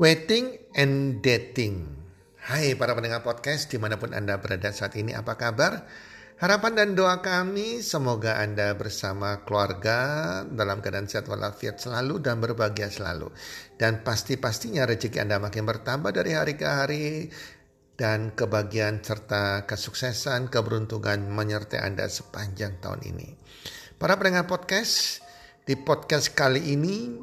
Waiting and dating. Hai para pendengar podcast di mana pun Anda berada saat ini apa kabar? Harapan dan doa kami semoga Anda bersama keluarga dalam keadaan sehat walafiat selalu dan berbahagia selalu. Dan pasti-pastinya rezeki Anda makin bertambah dari hari ke hari dan kebahagiaan serta kesuksesan, keberuntungan menyertai Anda sepanjang tahun ini. Para pendengar podcast, di podcast kali ini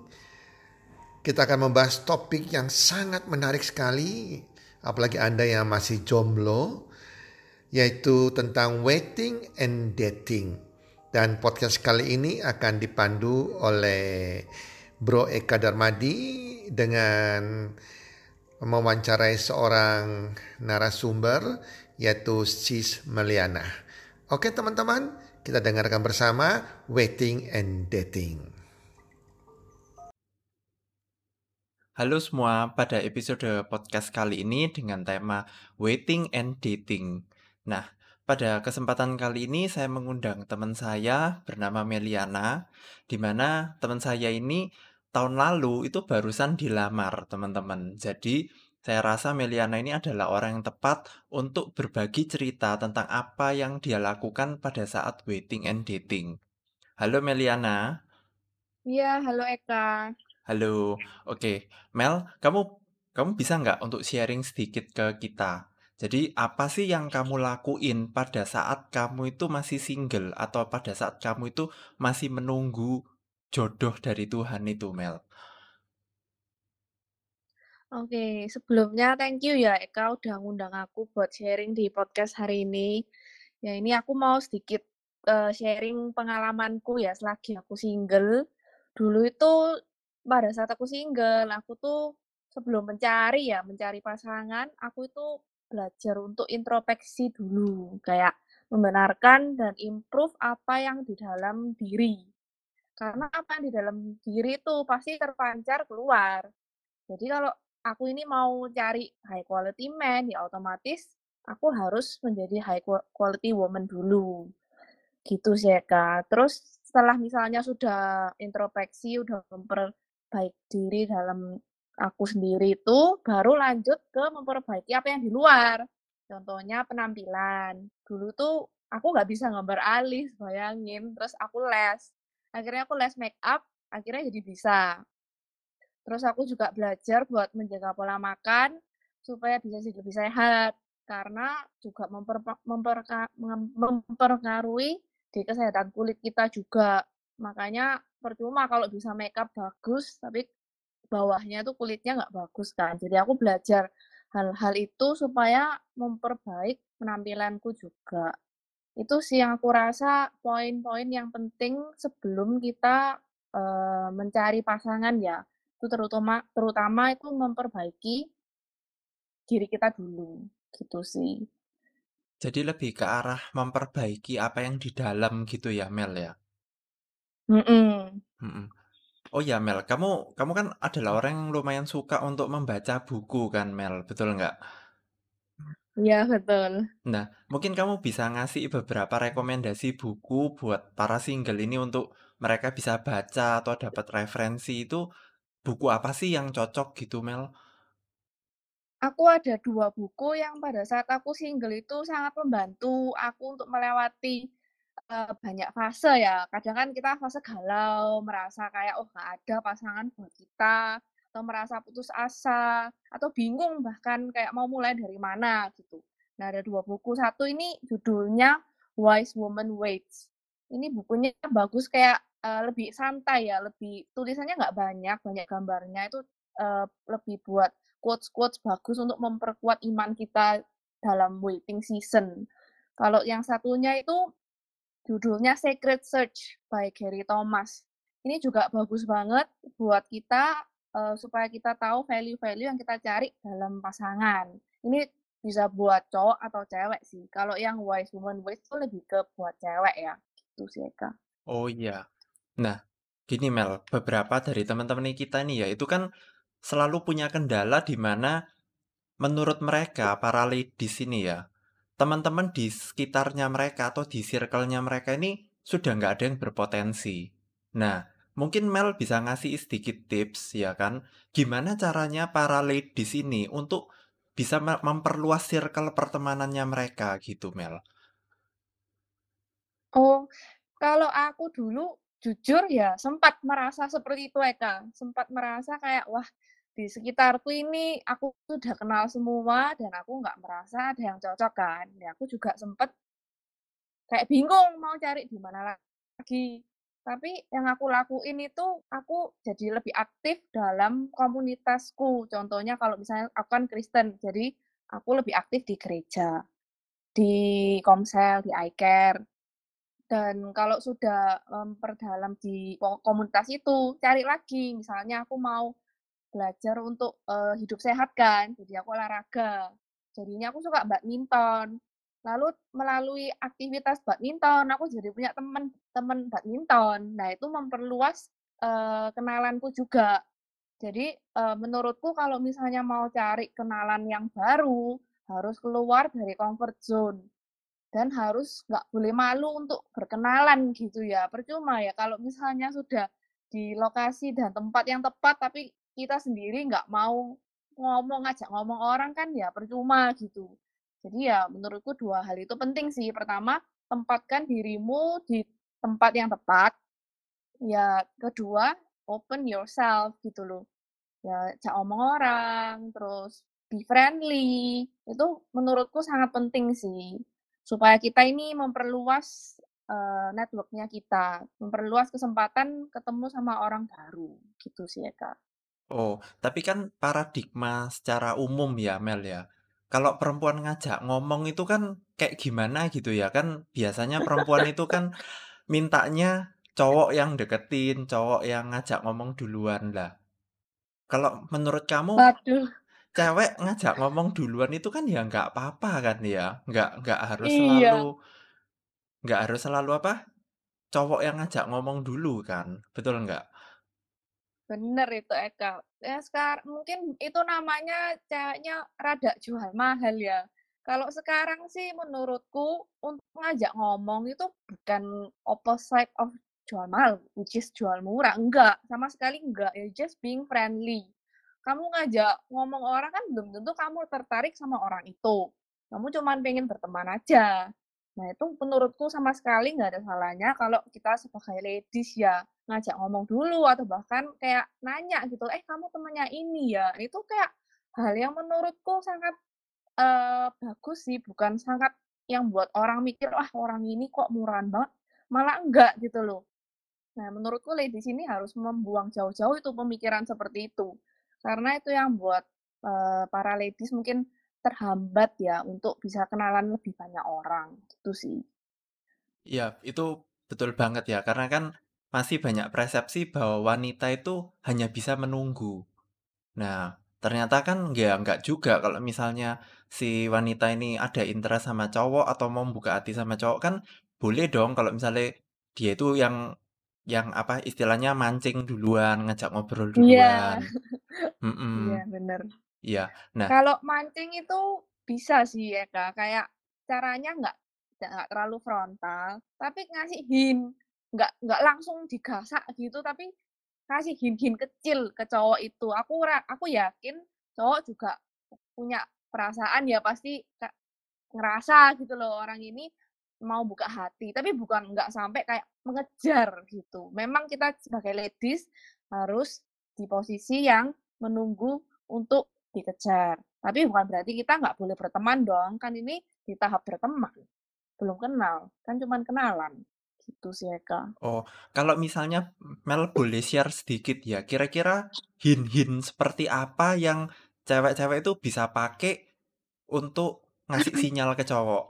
kita akan membahas topik yang sangat menarik sekali, apalagi Anda yang masih jomblo, yaitu tentang waiting and dating. Dan podcast kali ini akan dipandu oleh Bro Eka Darmadi dengan mewawancarai seorang narasumber yaitu Sis Meliana. Oke teman-teman, kita dengarkan bersama Waiting and Dating. Halo semua, pada episode podcast kali ini dengan tema Waiting and Dating. Nah, pada kesempatan kali ini saya mengundang teman saya bernama Meliana, di mana teman saya ini tahun lalu itu barusan dilamar, teman-teman. Jadi, saya rasa Meliana ini adalah orang yang tepat untuk berbagi cerita tentang apa yang dia lakukan pada saat waiting and dating. Halo Meliana. Iya, halo Eka. Halo, oke. Mel, kamu kamu bisa nggak untuk sharing sedikit ke kita? Jadi apa sih yang kamu lakuin pada saat kamu itu masih single atau pada saat kamu itu masih menunggu jodoh dari Tuhan itu, Mel? Oke, sebelumnya thank you ya Eka udah ngundang aku buat sharing di podcast hari ini. Ya ini aku mau sedikit uh, sharing pengalamanku ya selagi aku single. Dulu itu pada saat aku single, aku tuh sebelum mencari ya, mencari pasangan, aku itu belajar untuk introspeksi dulu, kayak membenarkan dan improve apa yang di dalam diri. Karena apa yang di dalam diri itu pasti terpancar keluar. Jadi kalau aku ini mau cari high quality man, ya otomatis aku harus menjadi high quality woman dulu. Gitu sih, Kak. Terus setelah misalnya sudah introspeksi, udah memper baik diri dalam aku sendiri itu baru lanjut ke memperbaiki apa yang di luar. Contohnya penampilan. Dulu tuh aku nggak bisa gambar alis, bayangin. Terus aku les. Akhirnya aku les make up, akhirnya jadi bisa. Terus aku juga belajar buat menjaga pola makan supaya bisa lebih sehat. Karena juga memper, memperka, di kesehatan kulit kita juga. Makanya percuma kalau bisa makeup bagus tapi bawahnya tuh kulitnya nggak bagus kan. Jadi aku belajar hal-hal itu supaya memperbaik penampilanku juga. Itu sih yang aku rasa poin-poin yang penting sebelum kita uh, mencari pasangan ya. Itu terutama terutama itu memperbaiki diri kita dulu gitu sih. Jadi lebih ke arah memperbaiki apa yang di dalam gitu ya Mel ya Mhm. Mhm. Oh ya Mel, kamu kamu kan adalah orang yang lumayan suka untuk membaca buku kan Mel, betul nggak? Iya, betul. Nah, mungkin kamu bisa ngasih beberapa rekomendasi buku buat para single ini untuk mereka bisa baca atau dapat referensi itu buku apa sih yang cocok gitu Mel? Aku ada dua buku yang pada saat aku single itu sangat membantu aku untuk melewati uh, banyak fase ya. Kadang kan kita fase galau, merasa kayak, "Oh, nggak ada pasangan buat kita," atau merasa putus asa, atau bingung bahkan kayak mau mulai dari mana, gitu. Nah, ada dua buku. Satu ini judulnya Wise Woman Waits. Ini bukunya bagus kayak, uh, lebih santai ya, lebih tulisannya nggak banyak, banyak gambarnya, itu, uh, lebih buat quotes-quotes bagus untuk memperkuat iman kita dalam waiting season. Kalau yang satunya itu Judulnya Sacred Search by Gary Thomas. Ini juga bagus banget buat kita uh, supaya kita tahu value-value yang kita cari dalam pasangan. Ini bisa buat cowok atau cewek sih. Kalau yang wise woman wise itu lebih ke buat cewek ya. Gitu sih, Eka. Oh iya. Nah, gini Mel, beberapa dari teman-teman kita ini ya, itu kan selalu punya kendala di mana menurut mereka, para ladies ini ya, teman-teman di sekitarnya mereka atau di circle-nya mereka ini sudah nggak ada yang berpotensi. Nah, mungkin Mel bisa ngasih sedikit tips ya kan, gimana caranya para ladies ini untuk bisa memperluas circle pertemanannya mereka gitu, Mel? Oh, kalau aku dulu jujur ya sempat merasa seperti itu Eka, sempat merasa kayak, wah di sekitarku ini aku sudah kenal semua dan aku nggak merasa ada yang cocok kan. Ya aku juga sempat kayak bingung mau cari di mana lagi. Tapi yang aku lakuin itu, aku jadi lebih aktif dalam komunitasku. Contohnya kalau misalnya aku kan Kristen, jadi aku lebih aktif di gereja, di komsel, di iCare. Dan kalau sudah memperdalam di komunitas itu, cari lagi. Misalnya aku mau belajar untuk uh, hidup sehat kan, jadi aku olahraga. Jadinya aku suka badminton. Lalu melalui aktivitas badminton, aku jadi punya teman-teman badminton. Nah, itu memperluas uh, kenalanku juga. Jadi, uh, menurutku kalau misalnya mau cari kenalan yang baru, harus keluar dari comfort zone. Dan harus nggak boleh malu untuk berkenalan gitu ya. Percuma ya kalau misalnya sudah di lokasi dan tempat yang tepat, tapi kita sendiri nggak mau ngomong, ngajak ngomong orang kan ya percuma gitu. Jadi ya menurutku dua hal itu penting sih. Pertama, tempatkan dirimu di tempat yang tepat. Ya kedua, open yourself gitu loh. Ya cak omong orang, terus be friendly. Itu menurutku sangat penting sih. Supaya kita ini memperluas uh, networknya kita, memperluas kesempatan ketemu sama orang baru gitu sih ya kak. Oh, tapi kan paradigma secara umum ya Mel ya kalau perempuan ngajak ngomong itu kan kayak gimana gitu ya, kan biasanya perempuan itu kan mintanya cowok yang deketin, cowok yang ngajak ngomong duluan lah. Kalau menurut kamu Waduh. cewek ngajak ngomong duluan itu kan ya nggak apa-apa kan ya, nggak nggak harus iya. selalu nggak harus selalu apa, cowok yang ngajak ngomong dulu kan, betul nggak? Bener itu Eka. Ya sekarang mungkin itu namanya ceweknya rada jual mahal ya. Kalau sekarang sih menurutku untuk ngajak ngomong itu bukan opposite of jual mahal, which is jual murah. Enggak, sama sekali enggak. Ya just being friendly. Kamu ngajak ngomong orang kan belum tentu kamu tertarik sama orang itu. Kamu cuma pengen berteman aja. Nah, itu menurutku sama sekali nggak ada salahnya kalau kita sebagai ladies ya ngajak ngomong dulu atau bahkan kayak nanya gitu, eh kamu temannya ini ya. Itu kayak hal yang menurutku sangat uh, bagus sih, bukan sangat yang buat orang mikir, wah orang ini kok murahan banget. Malah enggak gitu loh. Nah, menurutku ladies ini harus membuang jauh-jauh itu pemikiran seperti itu. Karena itu yang buat uh, para ladies mungkin terhambat ya untuk bisa kenalan lebih banyak orang gitu sih. Iya, itu betul banget ya karena kan masih banyak persepsi bahwa wanita itu hanya bisa menunggu. Nah, ternyata kan ya nggak juga kalau misalnya si wanita ini ada interest sama cowok atau mau buka hati sama cowok kan boleh dong kalau misalnya dia itu yang yang apa istilahnya mancing duluan, ngajak ngobrol iya. duluan. Iya, mm -mm. yeah, bener. Iya, nah Kalau mancing itu bisa sih ya, Kak, kayak caranya nggak nggak terlalu frontal, tapi ngasih hint, nggak nggak langsung digasak gitu, tapi kasih hint-hint kecil ke cowok itu. Aku aku yakin cowok juga punya perasaan ya pasti ngerasa gitu loh orang ini mau buka hati, tapi bukan nggak sampai kayak mengejar gitu. Memang kita sebagai ladies harus di posisi yang menunggu untuk dikejar. Tapi bukan berarti kita nggak boleh berteman dong, kan ini di tahap berteman. Belum kenal, kan cuma kenalan. Gitu sih, Eka. Oh, kalau misalnya Mel boleh share sedikit ya, kira-kira hin-hin seperti apa yang cewek-cewek itu bisa pakai untuk ngasih sinyal ke cowok?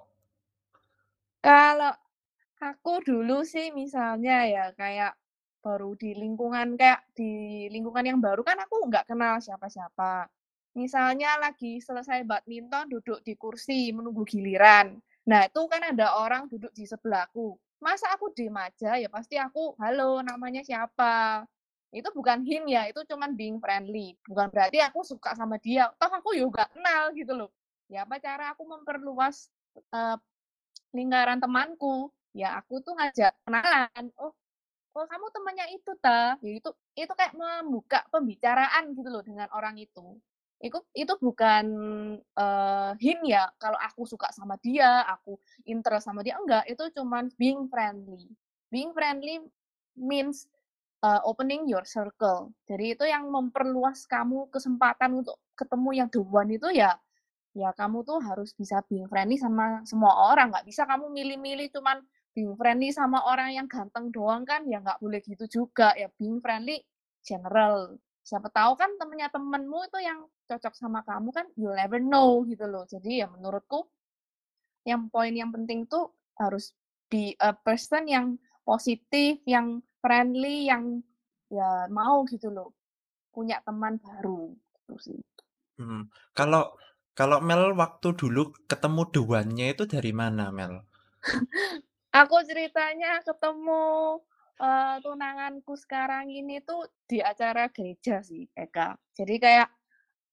Kalau aku dulu sih misalnya ya kayak baru di lingkungan kayak di lingkungan yang baru kan aku nggak kenal siapa-siapa. Misalnya lagi selesai badminton duduk di kursi menunggu giliran. Nah, itu kan ada orang duduk di sebelahku. Masa aku diem aja? Ya pasti aku, halo namanya siapa? Itu bukan him ya, itu cuman being friendly. Bukan berarti aku suka sama dia. Toh aku juga kenal gitu loh. Ya apa cara aku memperluas uh, lingkaran temanku? Ya aku tuh ngajak kenalan. Oh, oh kamu temannya itu ta ya itu itu kayak membuka pembicaraan gitu loh dengan orang itu itu itu bukan uh, hint ya kalau aku suka sama dia aku interest sama dia enggak itu cuman being friendly. Being friendly means uh, opening your circle. Jadi itu yang memperluas kamu kesempatan untuk ketemu yang the one itu ya ya kamu tuh harus bisa being friendly sama semua orang. Nggak bisa kamu milih-milih cuman being friendly sama orang yang ganteng doang kan ya nggak boleh gitu juga. Ya being friendly general. Siapa tahu kan temennya temenmu itu yang cocok sama kamu kan you'll never know gitu loh jadi ya menurutku yang poin yang penting tuh harus be a person yang positif yang friendly yang ya mau gitu loh punya teman baru gitu sih hmm. kalau kalau Mel waktu dulu ketemu duannya itu dari mana Mel aku ceritanya ketemu uh, tunanganku sekarang ini tuh di acara gereja sih, Eka. Jadi kayak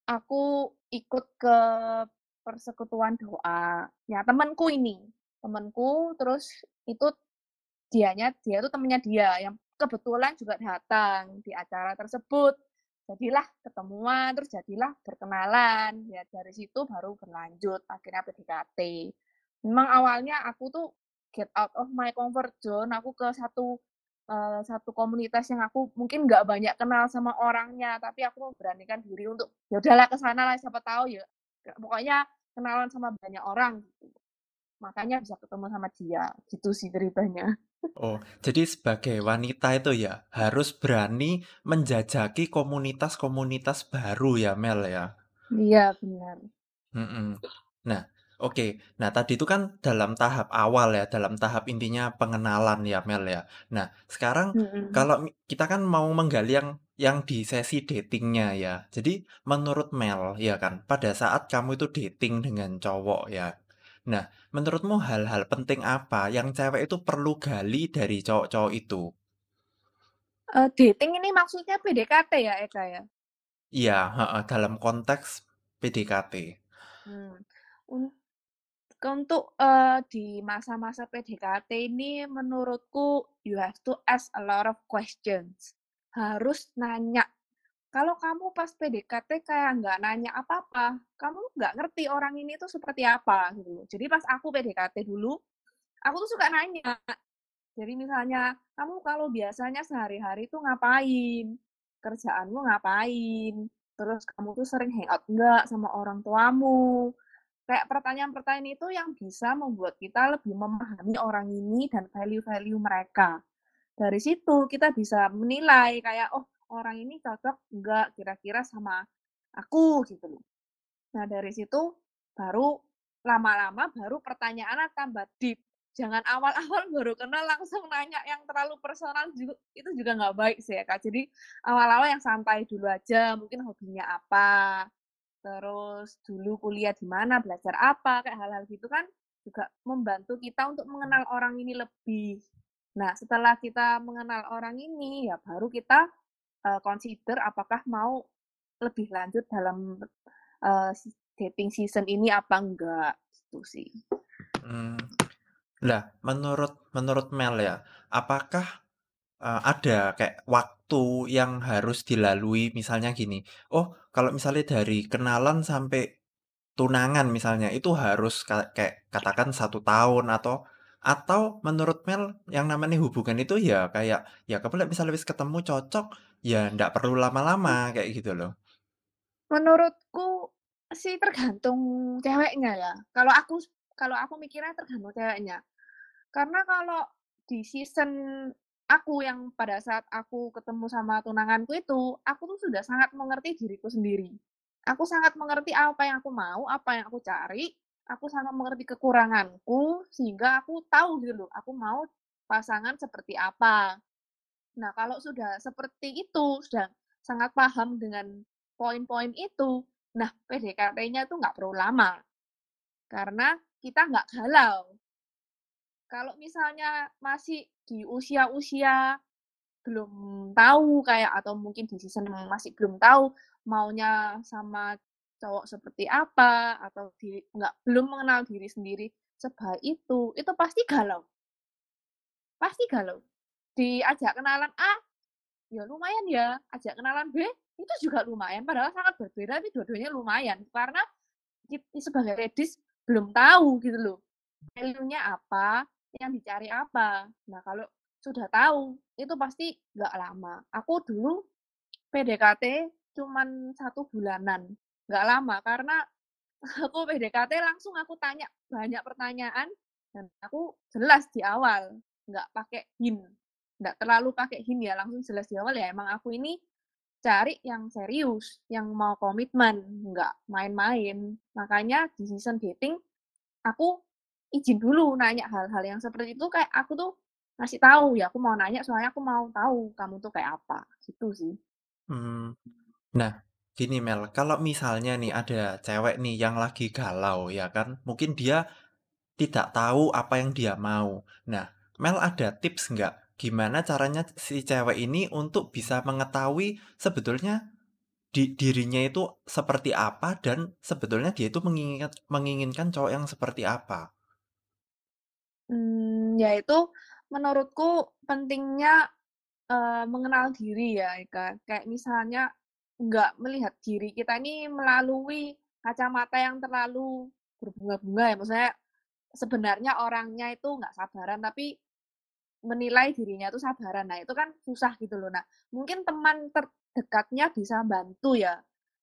aku ikut ke persekutuan doa. Ya, temanku ini. Temanku terus itu dianya dia tuh temennya dia yang kebetulan juga datang di acara tersebut. Jadilah ketemuan, terus jadilah berkenalan. Ya dari situ baru berlanjut akhirnya PDKT. Memang awalnya aku tuh get out of my comfort zone. Aku ke satu uh, satu komunitas yang aku mungkin nggak banyak kenal sama orangnya, tapi aku memberanikan diri untuk ya udahlah ke sana lah siapa tahu ya. Pokoknya kenalan sama banyak orang gitu. Makanya bisa ketemu sama dia. Gitu sih ceritanya. Oh, jadi sebagai wanita itu ya harus berani menjajaki komunitas-komunitas baru ya Mel ya. Iya benar. Mm -mm. Nah, Oke. Nah, tadi itu kan dalam tahap awal ya, dalam tahap intinya pengenalan ya, Mel ya. Nah, sekarang hmm. kalau kita kan mau menggali yang yang di sesi datingnya ya. Jadi menurut Mel ya kan, pada saat kamu itu dating dengan cowok ya. Nah, menurutmu hal-hal penting apa yang cewek itu perlu gali dari cowok-cowok itu? Uh, dating ini maksudnya PDKT ya, Eka ya? Iya, dalam konteks PDKT. Hmm untuk uh, di masa-masa PDKT ini menurutku you have to ask a lot of questions. Harus nanya. Kalau kamu pas PDKT kayak nggak nanya apa-apa, kamu nggak ngerti orang ini tuh seperti apa gitu. Jadi pas aku PDKT dulu, aku tuh suka nanya. Jadi misalnya, kamu kalau biasanya sehari-hari tuh ngapain? Kerjaanmu ngapain? Terus kamu tuh sering hangout nggak sama orang tuamu? Kayak pertanyaan-pertanyaan itu yang bisa membuat kita lebih memahami orang ini dan value-value mereka. Dari situ kita bisa menilai kayak oh orang ini cocok enggak kira-kira sama aku gitu loh. Nah, dari situ baru lama-lama baru pertanyaan tambah deep. Jangan awal-awal baru kenal langsung nanya yang terlalu personal juga itu juga nggak baik sih ya kak. Jadi awal-awal yang santai dulu aja, mungkin hobinya apa, terus dulu kuliah di mana, belajar apa, kayak hal-hal gitu kan juga membantu kita untuk mengenal orang ini lebih. Nah, setelah kita mengenal orang ini, ya baru kita uh, consider apakah mau lebih lanjut dalam uh, dating season ini apa enggak, gitu sih. Hmm. Lah, menurut menurut Mel ya, apakah uh, ada kayak waktu yang harus dilalui misalnya gini, oh kalau misalnya dari kenalan sampai tunangan misalnya, itu harus kayak katakan satu tahun atau atau menurut Mel yang namanya hubungan itu ya kayak, ya kamu misalnya habis ketemu cocok, ya ndak perlu lama-lama, kayak gitu loh? Menurutku sih tergantung ceweknya ya. Kalau aku kalau aku mikirnya tergantung ceweknya. Karena kalau di season aku yang pada saat aku ketemu sama tunanganku itu, aku tuh sudah sangat mengerti diriku sendiri. Aku sangat mengerti apa yang aku mau, apa yang aku cari, aku sangat mengerti kekuranganku, sehingga aku tahu gitu loh, aku mau pasangan seperti apa. Nah, kalau sudah seperti itu, sudah sangat paham dengan poin-poin itu, nah PDKT-nya itu nggak perlu lama. Karena kita nggak galau, kalau misalnya masih di usia-usia belum tahu kayak atau mungkin di season masih belum tahu maunya sama cowok seperti apa atau di, nggak belum mengenal diri sendiri sebaik itu itu pasti galau. Pasti galau. Diajak kenalan A, ya lumayan ya, ajak kenalan B, itu juga lumayan, padahal sangat berbeda tapi dua-duanya lumayan. Karena kita sebagai ladies belum tahu gitu loh, value-nya apa, yang dicari apa. Nah, kalau sudah tahu, itu pasti nggak lama. Aku dulu PDKT cuman satu bulanan, nggak lama karena aku PDKT langsung aku tanya banyak pertanyaan dan aku jelas di awal, nggak pakai hint, nggak terlalu pakai hint ya, langsung jelas di awal ya emang aku ini cari yang serius, yang mau komitmen, nggak main-main. Makanya di season dating aku izin dulu nanya hal-hal yang seperti itu kayak aku tuh ngasih tahu ya aku mau nanya soalnya aku mau tahu kamu tuh kayak apa gitu sih. Hmm. Nah, gini Mel, kalau misalnya nih ada cewek nih yang lagi galau ya kan, mungkin dia tidak tahu apa yang dia mau. Nah, Mel ada tips nggak gimana caranya si cewek ini untuk bisa mengetahui sebetulnya di dirinya itu seperti apa dan sebetulnya dia itu menginginkan menginginkan cowok yang seperti apa? Hmm, ya itu menurutku pentingnya, eee, mengenal diri ya, Eka. Kayak misalnya nggak melihat diri kita ini melalui kacamata yang terlalu berbunga-bunga ya, maksudnya sebenarnya orangnya itu nggak sabaran, tapi menilai dirinya itu sabaran. Nah, itu kan susah gitu loh. Nah, mungkin teman terdekatnya bisa bantu ya,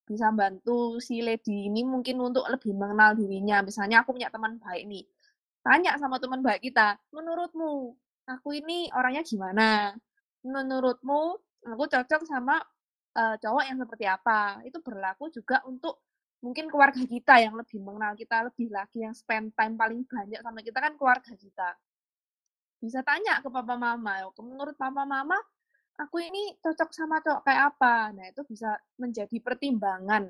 bisa bantu si lady ini mungkin untuk lebih mengenal dirinya. Misalnya aku punya teman baik nih, tanya sama teman baik kita, "Menurutmu aku ini orangnya gimana? Menurutmu aku cocok sama, eee, cowok yang seperti apa?" Itu berlaku juga untuk mungkin keluarga kita yang lebih mengenal kita lebih lagi, yang spend time paling banyak sama kita kan keluarga kita. Bisa tanya ke papa mama, "Menurut papa mama, aku ini cocok sama cowok kayak apa?" Nah, itu bisa menjadi pertimbangan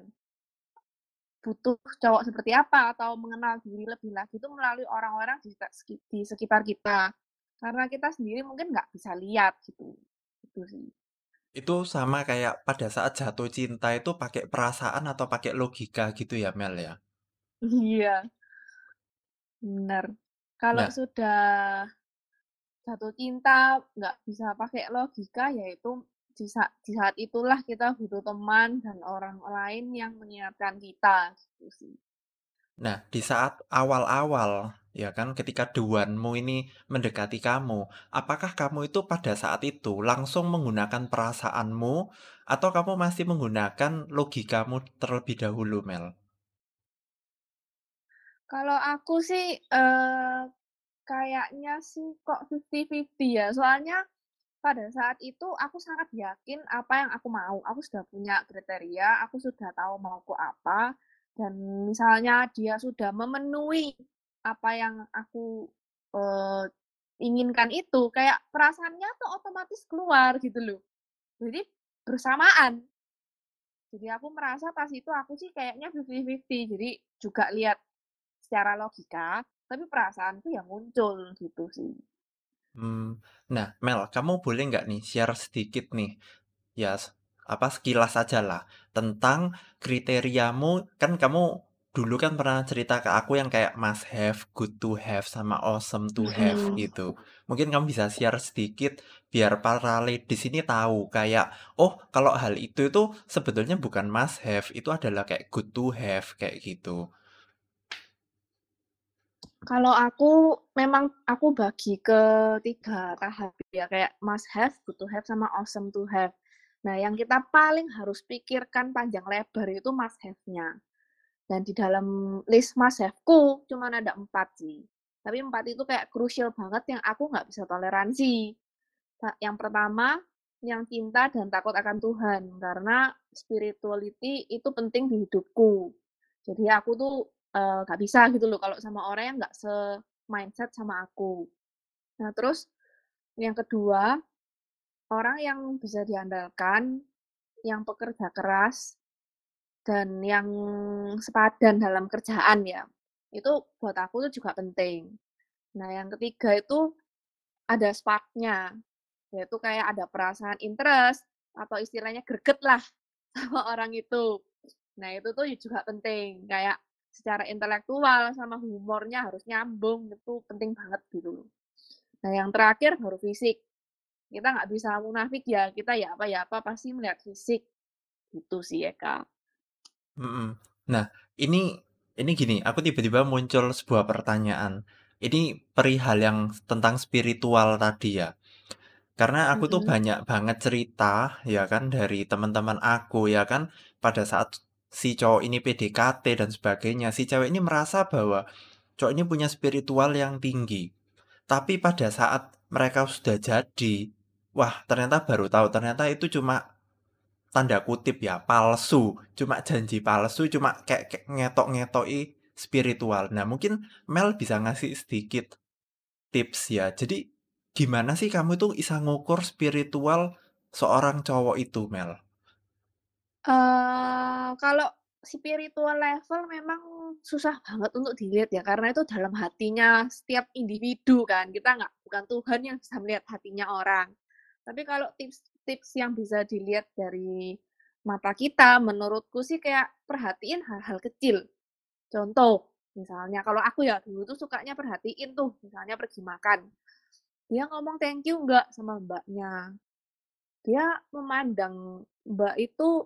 butuh cowok seperti apa atau mengenal diri lebih lagi itu melalui orang-orang di di sekitar kita. Karena kita sendiri mungkin nggak bisa lihat gitu. Itu sih. Itu sama kayak pada saat jatuh cinta itu pakai perasaan atau pakai logika gitu ya, Mel ya? Iya. Benar. Kalau Nah sudah jatuh cinta nggak bisa pakai logika, yaitu di saat di saat itulah kita butuh teman dan orang lain yang mengingatkan kita, gitu sih. Nah, di saat awal-awal, ya kan, ketika one-mu ini mendekati kamu, apakah kamu itu pada saat itu langsung menggunakan perasaanmu atau kamu masih menggunakan logikamu terlebih dahulu, Mel? Kalau aku sih, eee, kayaknya sih kok 50-50 ya, soalnya pada saat itu aku sangat yakin apa yang aku mau. Aku sudah punya kriteria, aku sudah tahu mauku apa, dan misalnya dia sudah memenuhi apa yang aku, eee, inginkan itu, kayak perasaannya tuh otomatis keluar gitu loh. Jadi bersamaan. Jadi aku merasa pas itu aku sih kayaknya 50-50, jadi juga lihat secara logika, tapi perasaanku yang muncul gitu sih. Hmm, nah, Mel, kamu boleh nggak nih share sedikit nih, ya s- apa sekilas aja lah tentang kriteriamu. Kan kamu dulu kan pernah cerita ke aku yang kayak must have, good to have, sama awesome to have Mhm. gitu. Mungkin kamu bisa share sedikit biar para ladies ini tahu kayak, oh kalau hal itu itu sebetulnya bukan must have, itu adalah kayak good to have kayak gitu. Kalau aku, memang aku bagi ke 3 tahap ya, kayak must have, good to have, sama awesome to have. Nah, yang kita paling harus pikirkan panjang lebar itu must have-nya. Dan di dalam list must have-ku cuman ada 4 sih. Tapi 4 itu kayak krusial banget yang aku nggak bisa toleransi. yang pertama, yang cinta dan takut akan Tuhan, karena spirituality itu penting di hidupku. Jadi aku tuh uh, nggak bisa gitu loh kalau sama orang yang nggak se-mindset sama aku. Nah terus yang kedua, orang yang bisa diandalkan, yang pekerja keras, dan yang sepadan dalam kerjaan ya. Itu buat aku tuh juga penting. Nah yang ketiga itu ada spark-nya, yaitu kayak ada perasaan interest atau istilahnya greget lah sama orang itu. Nah, itu tuh juga penting. Kayak secara intelektual sama humornya harus nyambung, itu penting banget gitu. Nah, yang terakhir baru fisik. kita nggak bisa munafik ya, kita ya apa ya apa pasti melihat fisik. Gitu sih ya, Kak. Mhm. Nah, ini ini gini, aku tiba-tiba muncul sebuah pertanyaan. Ini perihal yang tentang spiritual tadi ya. Karena aku tuh Mhm. banyak banget cerita ya kan dari teman-teman aku ya kan pada saat si cowok ini PDKT dan sebagainya, si cewek ini merasa bahwa cowok ini punya spiritual yang tinggi. Tapi pada saat mereka sudah jadi, wah ternyata baru tahu ternyata itu cuma tanda kutip ya palsu, cuma janji palsu, cuma kayak, kayak ngetok-ngetoki spiritual. Nah, mungkin Mel bisa ngasih sedikit tips ya. Jadi gimana sih kamu tuh bisa ngukur spiritual seorang cowok itu, Mel? Kalau spiritual level memang susah banget untuk dilihat ya, karena itu dalam hatinya setiap individu kan, kita nggak bukan Tuhan yang bisa melihat hatinya orang. Tapi kalau tips-tips yang bisa dilihat dari mata kita, menurutku sih kayak perhatiin hal-hal kecil. Contoh, misalnya kalau aku ya dulu tuh sukanya perhatiin tuh, misalnya pergi makan, dia ngomong thank you nggak sama Mbaknya, dia memandang Mbak itu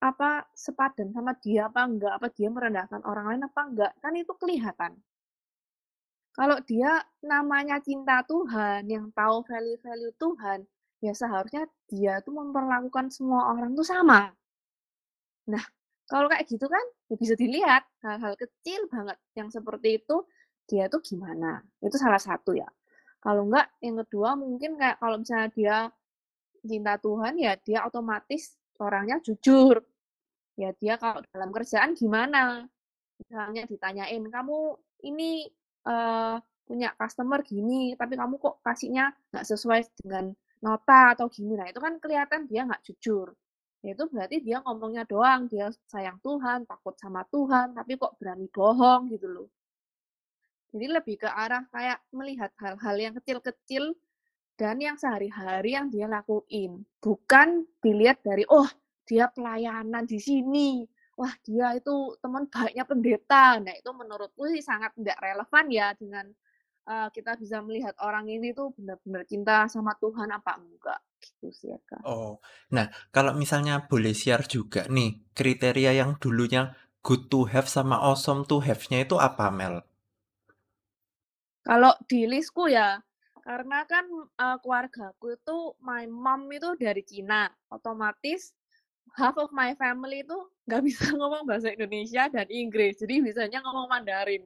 apa, sepadan sama dia apa enggak, apa dia merendahkan orang lain apa enggak, kan itu kelihatan. Kalau dia namanya cinta Tuhan, yang tahu value-value Tuhan, ya seharusnya dia tuh memperlakukan semua orang tuh sama. Nah, kalau kayak gitu kan, ya bisa dilihat hal-hal kecil banget yang seperti itu, dia tuh gimana. Itu salah satu ya. Kalau enggak, yang kedua mungkin kayak kalau misalnya dia cinta Tuhan, ya dia otomatis orangnya jujur. Ya dia kalau dalam kerjaan gimana, misalnya ditanyain, "Kamu ini, eee, punya customer gini, tapi kamu kok kasihnya nggak sesuai dengan nota atau gini." Nah, itu kan kelihatan dia nggak jujur. Ya itu berarti dia ngomongnya doang, dia sayang Tuhan, takut sama Tuhan, tapi kok berani bohong gitu loh. Jadi lebih ke arah kayak melihat hal-hal yang kecil-kecil dan yang sehari-hari yang dia lakuin. Bukan dilihat dari, oh dia pelayanan di sini, wah dia itu teman baiknya pendeta. Nah itu menurutku sih sangat tidak relevan ya dengan uh, kita bisa melihat orang ini tuh benar-benar cinta sama Tuhan apa enggak gitu sih ya kak. Oh, nah kalau misalnya boleh share juga nih kriteria yang dulunya good to have sama awesome to have-nya itu apa Mel? Kalau di listku ya, karena kan uh, keluargaku itu my mom itu dari Cina, otomatis half of my family itu nggak bisa ngomong bahasa Indonesia dan Inggris, jadi bisanya ngomong Mandarin.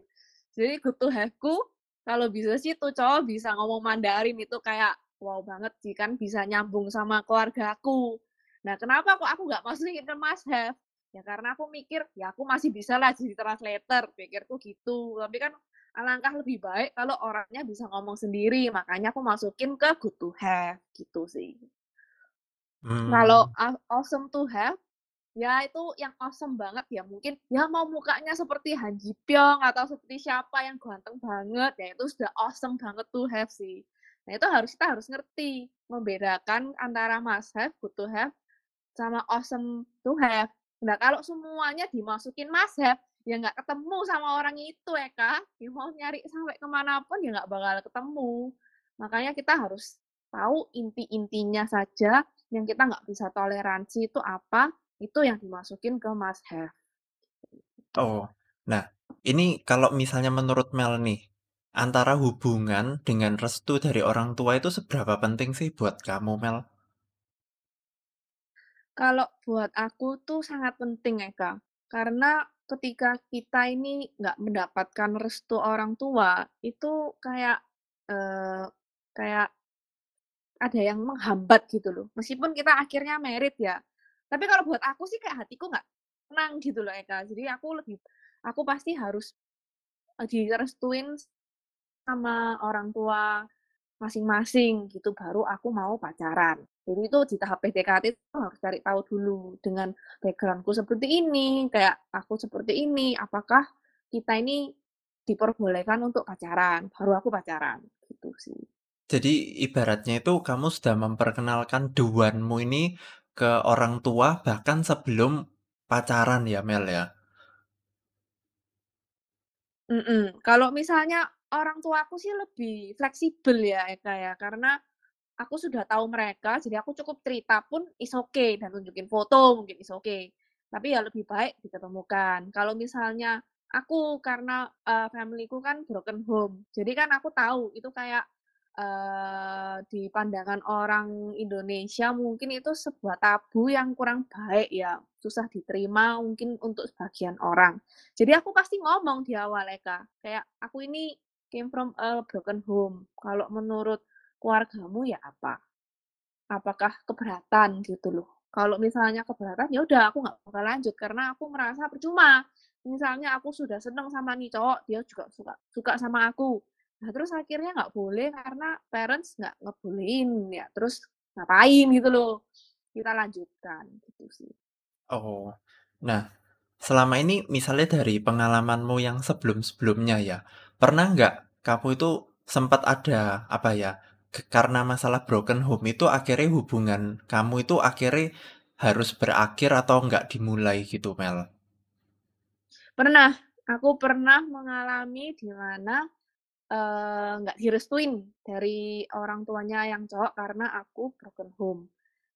Jadi good to have-ku kalau bisa sih tuh cowok bisa ngomong Mandarin itu kayak wow banget sih kan bisa nyambung sama keluargaku. Nah kenapa kok aku nggak masukin ke must have? Ya karena aku mikir ya aku masih bisa lah jadi translator, pikirku gitu. Tapi kan alangkah lebih baik kalau orangnya bisa ngomong sendiri, makanya aku masukin ke good to have gitu sih. Hmm. Kalau awesome to have, ya itu yang awesome banget ya mungkin ya mau mukanya seperti Han Ji Pyong atau seperti siapa yang ganteng banget ya itu sudah awesome banget to have sih. Nah itu harus kita harus ngerti membedakan antara must have, good to have, sama awesome to have. Nah kalau semuanya dimasukin must have, ya nggak ketemu sama orang itu ya kak ya mau nyari sampai ke mana pun ya nggak bakal ketemu makanya kita harus tahu inti-intinya saja yang kita nggak bisa toleransi itu apa itu yang dimasukin ke must have oh nah ini kalau misalnya menurut Mel nih antara hubungan dengan restu dari orang tua itu seberapa penting sih buat kamu Mel? Kalau buat aku tuh sangat penting ya kak, karena ketika kita ini nggak mendapatkan restu orang tua, itu kayak, uh, kayak ada yang menghambat gitu loh. Meskipun kita akhirnya merit ya, tapi kalau buat aku sih kayak hatiku nggak tenang gitu loh Eka. Jadi aku lebih aku pasti harus, uh, direstuin sama orang tua masing-masing gitu, baru aku mau pacaran. Jadi itu di tahap PDKT itu harus cari tahu dulu dengan backgroundku seperti ini, kayak aku seperti ini, apakah kita ini diperbolehkan untuk pacaran, baru aku pacaran gitu sih. Jadi ibaratnya itu kamu sudah memperkenalkan one-mu ini ke orang tua bahkan sebelum pacaran ya Mel ya? Mm-mm. Kalau misalnya orang tua aku sih lebih fleksibel ya Eka ya, karena aku sudah tahu mereka, jadi aku cukup cerita pun is okay dan tunjukin foto mungkin is okay. Tapi ya lebih baik diketemukan. Kalau misalnya aku karena uh, familyku kan broken home, jadi kan aku tahu itu kayak uh, di pandangan orang Indonesia mungkin itu sebuah tabu yang kurang baik ya, susah diterima mungkin untuk sebagian orang. Jadi aku pasti ngomong di awal Eka, kayak aku ini came from a broken home. Kalau menurut keluargamu ya apa? Apakah keberatan gitu loh. Kalau misalnya keberatan ya udah aku nggak bakal lanjut karena aku merasa percuma. Misalnya aku sudah seneng sama nih cowok, dia juga suka suka sama aku Nah, terus akhirnya nggak boleh karena parents nggak ngebolehin ya. Terus ngapain gitu loh. Kita lanjutkan gitu sih. Oh. Nah, selama ini misalnya dari pengalamanmu yang sebelum-sebelumnya ya, pernah nggak kamu itu sempat ada apa ya? Karena masalah broken home itu akhirnya hubungan kamu itu akhirnya harus berakhir atau nggak dimulai gitu, Mel? Pernah. Aku pernah mengalami di mana Nggak direstuin dari orang tuanya yang cowok karena aku broken home.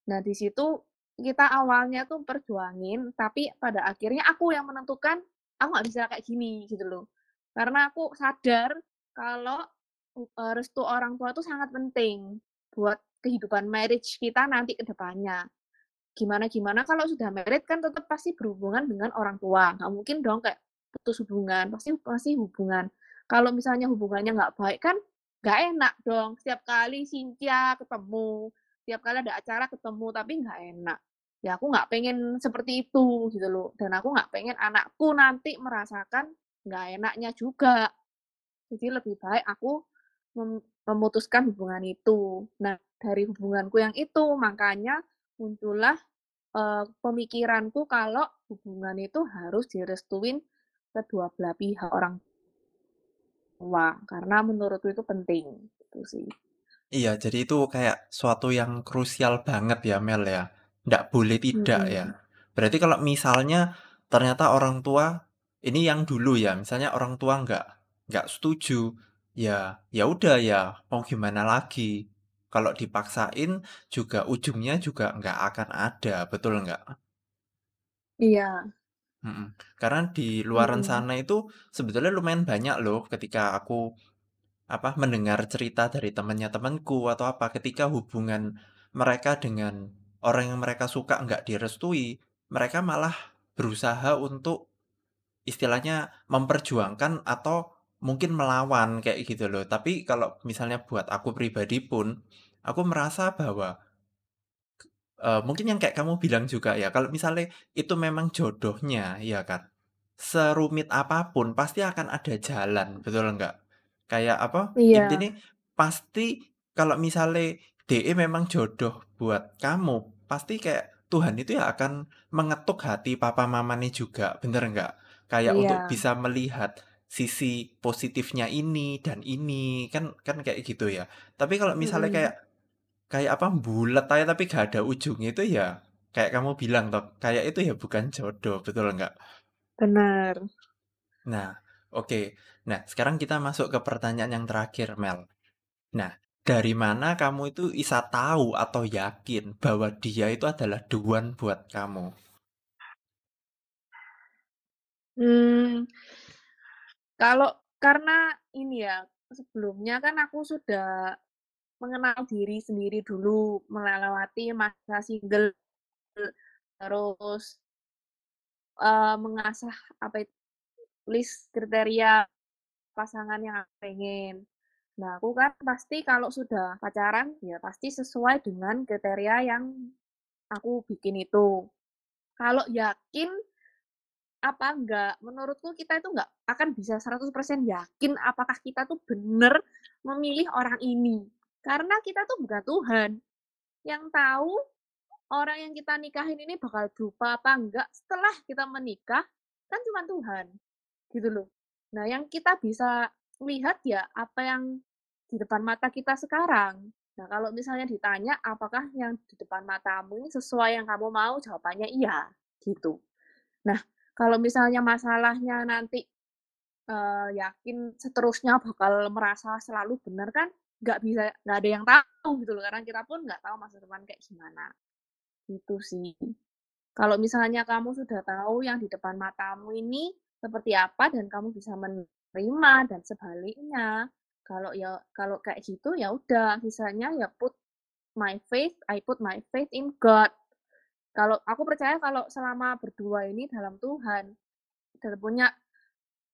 Nah, di situ kita awalnya tuh perjuangin, tapi pada akhirnya aku yang menentukan, aku nggak bisa kayak gini, gitu loh. Karena aku sadar kalau uh, restu orang tua itu sangat penting buat kehidupan marriage kita nanti ke depannya. Gimana-gimana kalau sudah married kan tetap pasti berhubungan dengan orang tua. Nggak mungkin dong kayak putus hubungan, pasti pasti hubungan. Kalau misalnya hubungannya nggak baik kan nggak enak dong. Setiap kali Cynthia ketemu, setiap kali ada acara ketemu, tapi nggak enak. Ya aku nggak pengen seperti itu gitu loh. Dan aku nggak pengen anakku nanti merasakan nggak enaknya juga. Jadi lebih baik aku mem memutuskan hubungan itu. Nah, dari hubunganku yang itu, makanya muncullah uh, pemikiranku kalau hubungan itu harus direstuin kedua belah pihak orang tua, karena menurutku itu penting, gitu sih. Iya, jadi itu kayak suatu yang krusial banget ya, Mel ya. Nggak boleh tidak ya. Berarti kalau misalnya ternyata orang tua ini yang dulu ya, misalnya orang tua nggak nggak setuju, ya ya udah ya mau gimana lagi. Kalau dipaksain juga ujungnya juga nggak akan ada, betul nggak? Iya. Mhm. Karena di luaran Mhm. sana itu sebetulnya lumayan banyak loh ketika aku, apa, mendengar cerita dari temannya temanku atau apa, ketika hubungan mereka dengan orang yang mereka suka nggak direstui, mereka malah berusaha untuk istilahnya memperjuangkan atau mungkin melawan kayak gitu loh. Tapi kalau misalnya buat aku pribadi pun, aku merasa bahwa Uh, mungkin yang kayak kamu bilang juga ya, kalau misalnya itu memang jodohnya, ya kan, serumit apa pun pasti akan ada jalan, betul nggak? Kayak apa, Iya. intinya pasti kalau misalnya DE memang jodoh buat kamu, pasti kayak Tuhan itu ya akan mengetuk hati papa mamanya juga, bener nggak? Kayak untuk Iya. bisa melihat sisi positifnya ini dan ini, kan kan kayak gitu ya. Tapi kalau misalnya Mhm. kayak Kayak apa, bulat aja tapi gak ada ujungnya itu ya, kayak kamu bilang toh, kayak itu ya bukan jodoh, betul nggak? Benar. Nah, oke. Nah, sekarang kita masuk ke pertanyaan yang terakhir, Mel. Nah, dari mana kamu itu bisa tahu atau yakin bahwa dia itu adalah one buat kamu? Hmm. Kalau karena ini ya, sebelumnya kan aku sudah mengenal diri sendiri dulu, melewati masa single, terus uh, mengasah apa itu list kriteria pasangan yang pengen. Nah, aku kan pasti kalau sudah pacaran, ya pasti sesuai dengan kriteria yang aku bikin itu. Kalau yakin apa enggak, menurutku kita itu enggak akan bisa 100% yakin apakah kita tuh benar memilih orang ini. Karena kita tuh bukan Tuhan. Yang tahu orang yang kita nikahin ini bakal berupa apa enggak setelah kita menikah, kan cuma Tuhan. Gitu loh. Nah, yang kita bisa lihat ya apa yang di depan mata kita sekarang. Nah, kalau misalnya ditanya apakah yang di depan matamu ini sesuai yang kamu mau, jawabannya iya, gitu. Nah, kalau misalnya masalahnya nanti uh, yakin seterusnya bakal merasa selalu benar kan nggak bisa nggak ada yang tahu gitu loh karena kita pun nggak tahu masa depan kayak gimana. Itu sih. Kalau misalnya kamu sudah tahu yang di depan matamu ini seperti apa dan kamu bisa menerima dan sebaliknya. Kalau ya kalau kayak gitu ya udah sisanya ya put my faith I put my faith in God. Kalau aku percaya kalau selama berdua ini dalam Tuhan dan punya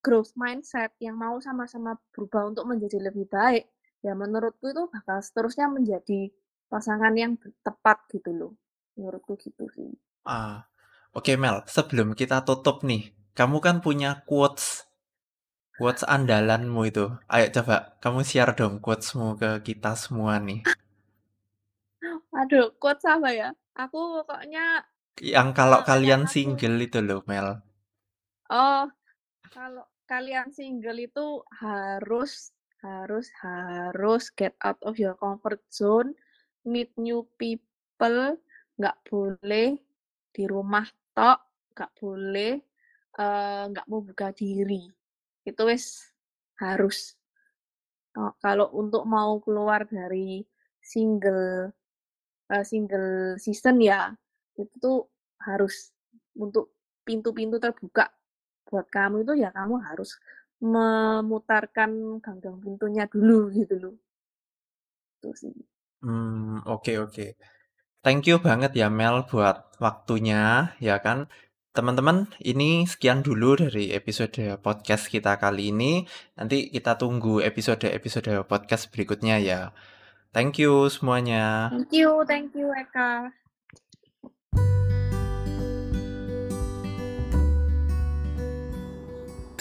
growth mindset yang mau sama-sama berubah untuk menjadi lebih baik ya menurutku itu bakal seterusnya menjadi pasangan yang tepat gitu loh. Menurutku gitu sih. Ah, oke okay, Mel, sebelum kita tutup nih, kamu kan punya quotes quotes andalanmu itu. Ayo coba kamu share dong quotesmu ke kita semua nih. Aduh, quotes apa ya? Aku pokoknya yang kalau uh, kalian single itu loh, Mel. Oh, kalau kalian single itu harus harus harus get out of your comfort zone, meet new people, nggak boleh di rumah tok, nggak boleh uh, nggak mau buka diri. Itu wes harus. Oh, kalau untuk mau keluar dari single uh, single season ya itu tuh harus untuk pintu-pintu terbuka buat kamu itu ya kamu harus memutarkan ganggang pintunya dulu gitu loh. Itu sih. Hmm, oke oke. Thank you banget ya Mel buat waktunya, ya kan. Teman-teman, ini sekian dulu dari episode podcast kita kali ini. Nanti kita tunggu episode-episode podcast berikutnya ya. Thank you semuanya. Thank you, thank you Eka.